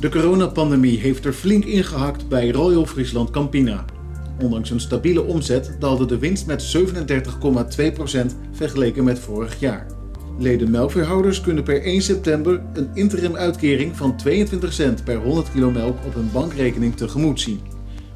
De coronapandemie heeft er flink ingehakt bij Royal Friesland Campina. Ondanks een stabiele omzet daalde de winst met 37,2% vergeleken met vorig jaar. Leden melkveehouders kunnen per 1 september een interim uitkering van 22 cent per 100 kilo melk op hun bankrekening tegemoet zien.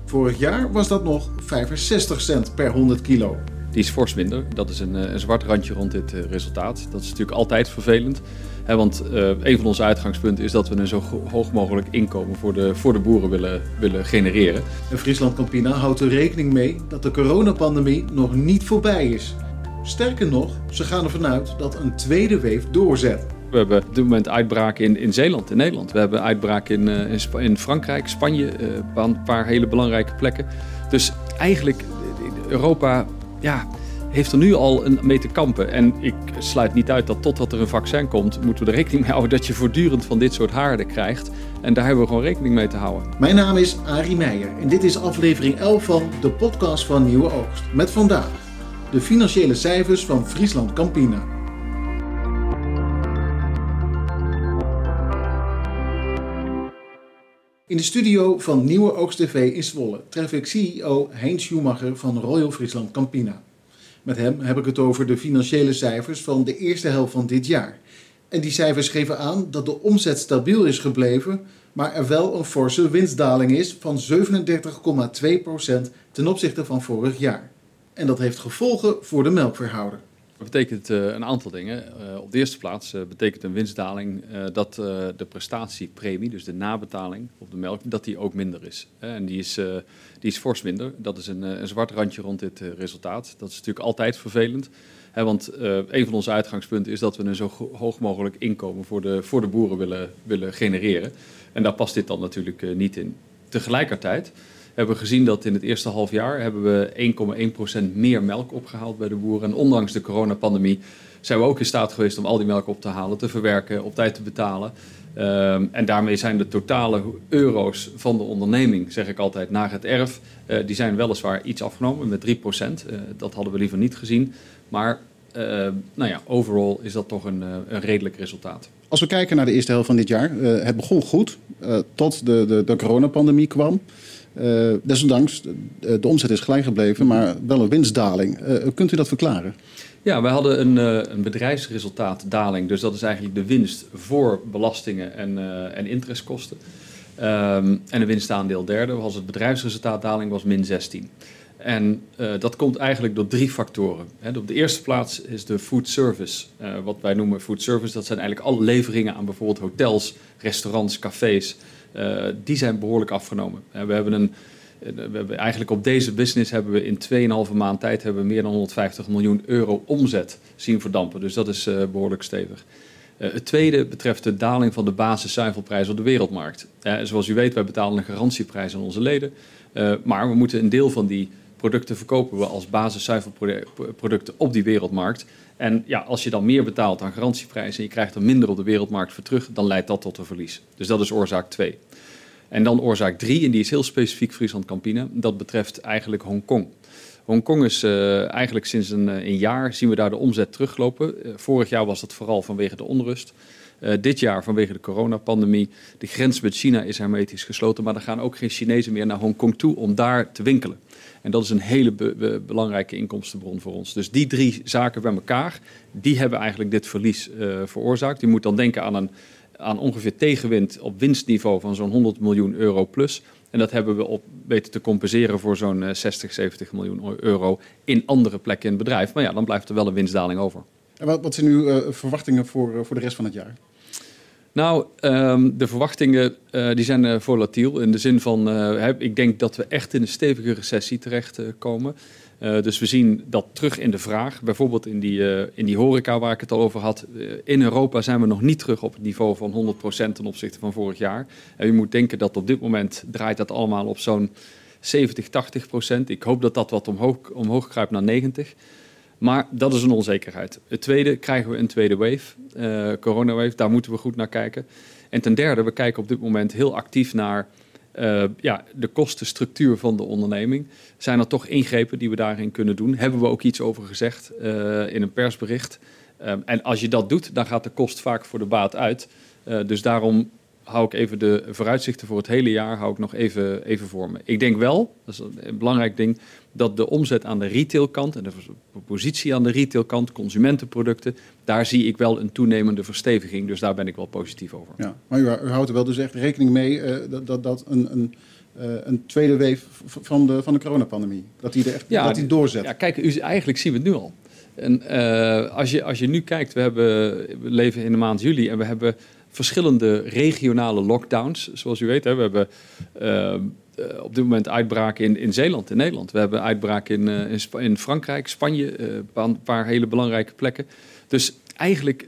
Vorig jaar was dat nog 65 cent per 100 kilo. Die is fors minder. Dat is een, eh, een zwart randje rond dit eh, resultaat. Dat is natuurlijk altijd vervelend. Hè, want uh, een van onze uitgangspunten is dat we een zo hoog mogelijk inkomen voor de, voor de boeren willen, willen genereren. En Friesland Campina houdt er rekening mee dat de coronapandemie nog niet voorbij is. Sterker nog, ze gaan ervan uit dat een tweede weef doorzet. We hebben op dit moment uitbraken in, in Zeeland, in Nederland. We hebben uitbraken in, in, in Frankrijk, Spanje, uh, een paar hele belangrijke plekken. Dus eigenlijk, Europa ja, heeft er nu al een mee te kampen. En ik sluit niet uit dat totdat er een vaccin komt, moeten we er rekening mee houden dat je voortdurend van dit soort haarden krijgt. En daar hebben we gewoon rekening mee te houden. Mijn naam is Arie Meijer en dit is aflevering 11 van de podcast van Nieuwe Oogst. Met vandaag de financiële cijfers van Friesland Campina. In de studio van Nieuwe Oogst TV in Zwolle tref ik CEO Heinz Schumacher van Royal Friesland Campina. Met hem heb ik het over de financiële cijfers van de eerste helft van dit jaar. En die cijfers geven aan dat de omzet stabiel is gebleven, maar er wel een forse winstdaling is van 37,2% ten opzichte van vorig jaar. En dat heeft gevolgen voor de melkverhouder. Dat betekent uh, een aantal dingen. Uh, op de eerste plaats uh, betekent een winstdaling dat de prestatiepremie, dus de nabetaling op de melk, dat die ook minder is. en die is, die is fors minder. Dat is een, een zwart randje rond dit resultaat. Dat is natuurlijk altijd vervelend. Want een van onze uitgangspunten is dat we een zo hoog mogelijk inkomen voor de, voor de boeren willen, willen genereren. En daar past dit dan natuurlijk niet in. Tegelijkertijd hebben gezien dat in het eerste half jaar hebben we 1,1% meer melk opgehaald bij de boeren. En ondanks de coronapandemie zijn we ook in staat geweest om al die melk op te halen, te verwerken, op tijd te betalen. Um, en daarmee zijn de totale euro's van de onderneming, zeg ik altijd, naar het erf, uh, die zijn weliswaar iets afgenomen met 3%. Uh, eh, dat hadden we liever niet gezien. Maar uh, nou ja, overal is dat toch een, een, redelijk resultaat. Als we kijken naar de eerste helft van dit jaar, het begon goed, tot de, de, de coronapandemie kwam. Uh, desondanks, de, de, omzet is gelijk gebleven, maar wel een winstdaling. Uh, kunt u dat verklaren? Ja, wij hadden een, uh, een bedrijfsresultaatdaling. Dus dat is eigenlijk de winst voor belastingen en, en interestkosten. Um, en een winstaandeel derde was het bedrijfsresultaatdaling was min 16. En dat komt eigenlijk door drie factoren. Op de eerste plaats is de food service. wat wij noemen food service, dat zijn eigenlijk alle leveringen aan bijvoorbeeld hotels, restaurants, cafés die zijn behoorlijk afgenomen. Uh, we hebben een, uh, we eigenlijk op deze business hebben we in 2,5 maand tijd hebben we meer dan 150 miljoen euro omzet zien verdampen. Dus dat is behoorlijk stevig. het tweede betreft de daling van de basiszuivelprijs op de wereldmarkt. zoals u weet, wij betalen een garantieprijs aan onze leden. maar we moeten een deel van die producten verkopen we als basiszuivelproducten op die wereldmarkt. En ja, als je dan meer betaalt aan garantieprijzen en je krijgt er minder op de wereldmarkt voor terug, dan leidt dat tot een verlies. Dus dat is oorzaak 2. En dan oorzaak 3, en die is heel specifiek Friesland Campina, dat betreft eigenlijk Hongkong. Hongkong is uh, eigenlijk sinds een, uh, een, jaar zien we daar de omzet teruglopen. Uh, vorig jaar was dat vooral vanwege de onrust. Dit jaar vanwege de coronapandemie. De grens met China is hermetisch gesloten, maar er gaan ook geen Chinezen meer naar Hongkong toe om daar te winkelen. En dat is een hele be belangrijke inkomstenbron voor ons. Dus die drie zaken bij elkaar, die hebben eigenlijk dit verlies uh, veroorzaakt. Je moet dan denken aan, een, aan ongeveer tegenwind op winstniveau van zo'n 100 miljoen euro plus. En dat hebben we op weten te compenseren voor zo'n 60, eh, 70 miljoen euro in andere plekken in het bedrijf. Maar ja, dan blijft er wel een winstdaling over. En wat, zijn uw uh, verwachtingen voor, voor de rest van het jaar? Nou, um, de verwachtingen uh, die zijn volatiel. In de zin van, ik denk dat we echt in een stevige recessie terechtkomen. dus we zien dat terug in de vraag. Bijvoorbeeld in die, in die horeca waar ik het al over had. in Europa zijn we nog niet terug op het niveau van 100% ten opzichte van vorig jaar. En je moet denken dat op dit moment draait dat allemaal op zo'n 70, 80%. Ik hoop dat dat wat omhoog, omhoog kruipt naar 90%. Maar dat is een onzekerheid. Het tweede, krijgen we een tweede wave, uh, coronawave, daar moeten we goed naar kijken. En ten derde, we kijken op dit moment heel actief naar uh, ja, de kostenstructuur van de onderneming. Zijn er toch ingrepen die we daarin kunnen doen? Hebben we ook iets over gezegd uh, in een persbericht? Um, en als je dat doet, dan gaat de kost vaak voor de baat uit. dus daarom hou ik even de vooruitzichten voor het hele jaar hou ik nog even, even voor me. Ik denk wel, dat is een belangrijk ding, dat de omzet aan de retailkant en de positie aan de retailkant, consumentenproducten, daar zie ik wel een toenemende versteviging. Dus daar ben ik wel positief over. Ja, maar u, u houdt er wel dus echt rekening mee uh, dat, dat, dat een, een uh, een tweede wave van de, van de coronapandemie. Dat die er echt ja, dat die doorzet. Ja, kijk, u, eigenlijk zien we het nu al. En uh, als, je, als je nu kijkt, we, hebben, we leven in de maand juli en we hebben verschillende regionale lockdowns. Zoals u weet, hè, we hebben uh, op dit moment uitbraken in, in Zeeland, in Nederland. We hebben uitbraken in, in, in, Frankrijk, Spanje, een paar hele belangrijke plekken. Dus eigenlijk,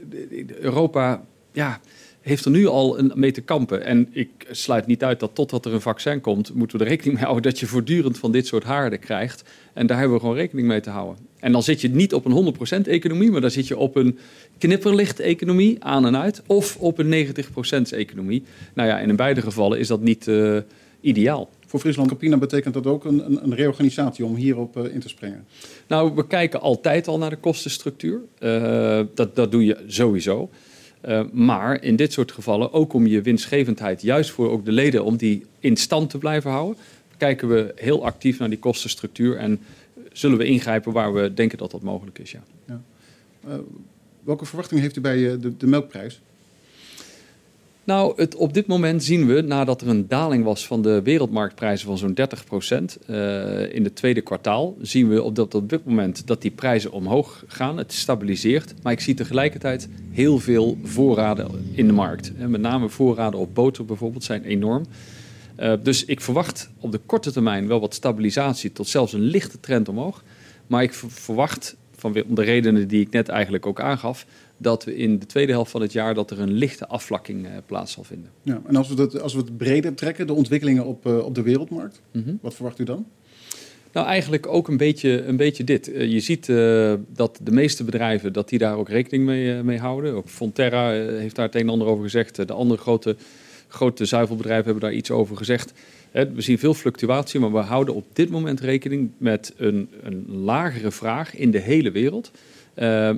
Europa, ja, heeft er nu al een, mee te kampen. En ik sluit niet uit dat totdat er een vaccin komt, moeten we er rekening mee houden dat je voortdurend van dit soort haarden krijgt. En daar hebben we gewoon rekening mee te houden. En dan zit je niet op een 100% economie, maar dan zit je op een knipperlicht economie aan en uit. Of op een 90% economie. Nou ja, en in beide gevallen is dat niet uh, ideaal. Voor Friesland Campina betekent dat ook een, een, een reorganisatie om hierop uh, in te springen? Nou, we kijken altijd al naar de kostenstructuur. Uh, dat, dat doe je sowieso. Uh, maar in dit soort gevallen, ook om je winstgevendheid, juist voor ook de leden, om die in stand te blijven houden, kijken we heel actief naar die kostenstructuur en zullen we ingrijpen waar we denken dat dat mogelijk is. Ja. ja. Uh, welke verwachting heeft u bij eh, de, de melkprijs? Nou, het, op dit moment zien we, nadat er een daling was van de wereldmarktprijzen van zo'n 30 procent uh, in het tweede kwartaal, zien we op, dat, dit moment dat die prijzen omhoog gaan. Het stabiliseert, maar ik zie tegelijkertijd heel veel voorraden in de markt. En met name voorraden op boter bijvoorbeeld zijn enorm. Uh, dus ik verwacht op de korte termijn wel wat stabilisatie tot zelfs een lichte trend omhoog. Maar ik verwacht, van, om de redenen die ik net eigenlijk ook aangaf, dat we in de tweede helft van het jaar dat er een lichte afvlakking uh, plaats zal vinden. Ja, en als we, dat, als we het breder trekken, de ontwikkelingen op, uh, op de wereldmarkt, mm -hmm. wat verwacht u dan? Nou, eigenlijk ook een beetje, een beetje dit. Uh, je ziet dat de meeste bedrijven dat die daar ook rekening mee, mee houden. Ook Fonterra heeft daar het een en ander over gezegd. de andere grote, grote zuivelbedrijven hebben daar iets over gezegd. we zien veel fluctuatie, maar we houden op dit moment rekening met een, een lagere vraag in de hele wereld.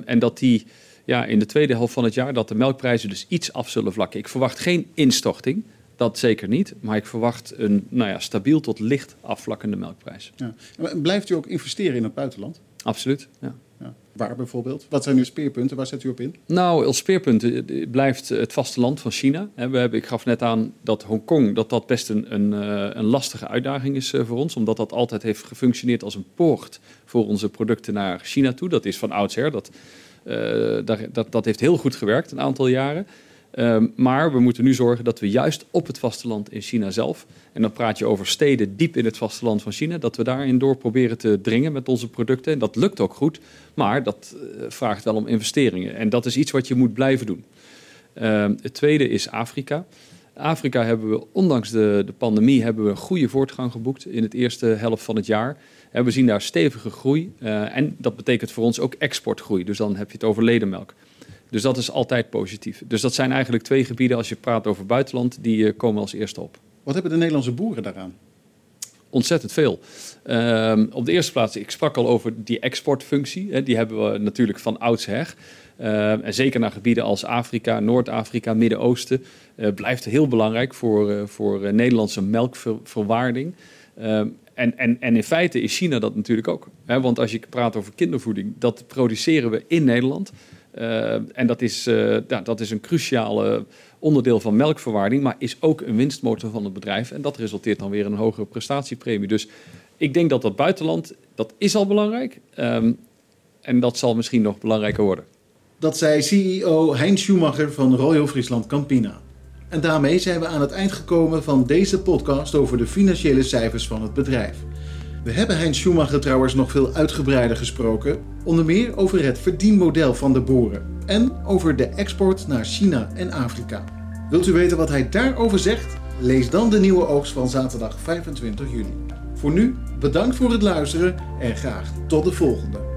en dat die ja, in de tweede helft van het jaar dat de melkprijzen dus iets af zullen vlakken. Ik verwacht geen instorting, dat zeker niet. Maar ik verwacht een nou ja, stabiel tot licht afvlakkende melkprijs. Ja. Blijft u ook investeren in het buitenland? Absoluut, ja. ja. Waar bijvoorbeeld? Wat zijn uw speerpunten? Waar zet u op in? Nou, als speerpunten eh, blijft het vasteland van China. We hebben, ik gaf net aan dat Hongkong dat dat best een, een, eh, een lastige uitdaging is eh, voor ons. Omdat dat altijd heeft gefunctioneerd als een poort voor onze producten naar China toe. Dat is van oudsher. Dat uh, dat, dat heeft heel goed gewerkt een aantal jaren. Um, maar we moeten nu zorgen dat we juist op het vasteland in China zelf, en dan praat je over steden diep in het vasteland van China, dat we daarin door proberen te dringen met onze producten. En dat lukt ook goed, maar dat uh, vraagt wel om investeringen. En dat is iets wat je moet blijven doen. Um, het tweede is Afrika. Afrika hebben we, ondanks de, de pandemie, hebben we goede voortgang geboekt in het eerste helft van het jaar. En we zien daar stevige groei. Uh, en dat betekent voor ons ook exportgroei. Dus dan heb je het over ledenmelk. Dus dat is altijd positief. Dus dat zijn eigenlijk twee gebieden, als je praat over buitenland, die uh, komen als eerste op. Wat hebben de Nederlandse boeren daaraan? Ontzettend veel. Uh, op de eerste plaats, ik sprak al over die exportfunctie. Hè, die hebben we natuurlijk van oudsher. Uh, en zeker naar gebieden als Afrika, Noord-Afrika, Midden-Oosten. Uh, blijft heel belangrijk voor, uh, voor Nederlandse melkverwaarding. Ehm, en, en, en in feite is China dat natuurlijk ook. Hè? Want als je praat over kindervoeding, dat produceren we in Nederland. Uh, en dat is, uh, ja, dat is een cruciale onderdeel van melkverwaarding, maar is ook een winstmotor van het bedrijf. En dat resulteert dan weer in een hogere prestatiepremie. Dus ik denk dat dat buitenland, dat is al belangrijk. Um, en dat zal misschien nog belangrijker worden. Dat zei CEO Hein Schumacher van Royal Friesland Campina. En daarmee zijn we aan het eind gekomen van deze podcast over de financiële cijfers van het bedrijf. We hebben Heinz Schumacher trouwens nog veel uitgebreider gesproken, onder meer over het verdienmodel van de boeren en over de export naar China en Afrika. Wilt u weten wat hij daarover zegt? Lees dan de nieuwe oogst van zaterdag 25 juli. Voor nu, bedankt voor het luisteren en graag tot de volgende.